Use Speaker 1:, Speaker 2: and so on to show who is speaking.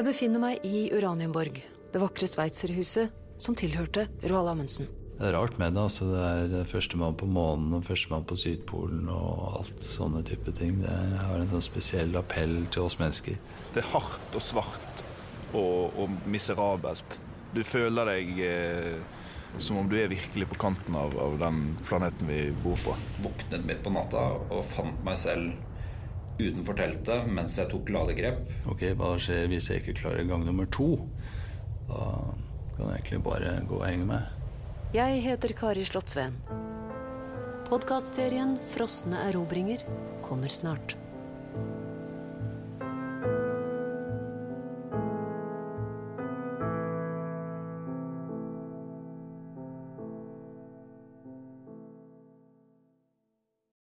Speaker 1: Jeg befinner meg i Uranienborg, det vakre sveitserhuset som tilhørte Roald Amundsen.
Speaker 2: Det er rart med det. altså Det er førstemann på månen og førstemann på Sydpolen og alt sånne type ting. Det har en sånn spesiell appell til oss mennesker.
Speaker 3: Det er hardt og svart og, og miserabelt. Du føler deg eh, som om du er virkelig på kanten av, av den planeten vi bor på.
Speaker 4: Våknet midt på natta og fant meg selv utenfor teltet mens jeg tok ladegrep.
Speaker 2: Ok, hva skjer hvis jeg ikke klarer gang nummer to? Da kan jeg egentlig bare gå og henge med.
Speaker 1: Jeg heter Kari Slottsveen. Podkastserien 'Frosne erobringer' kommer snart.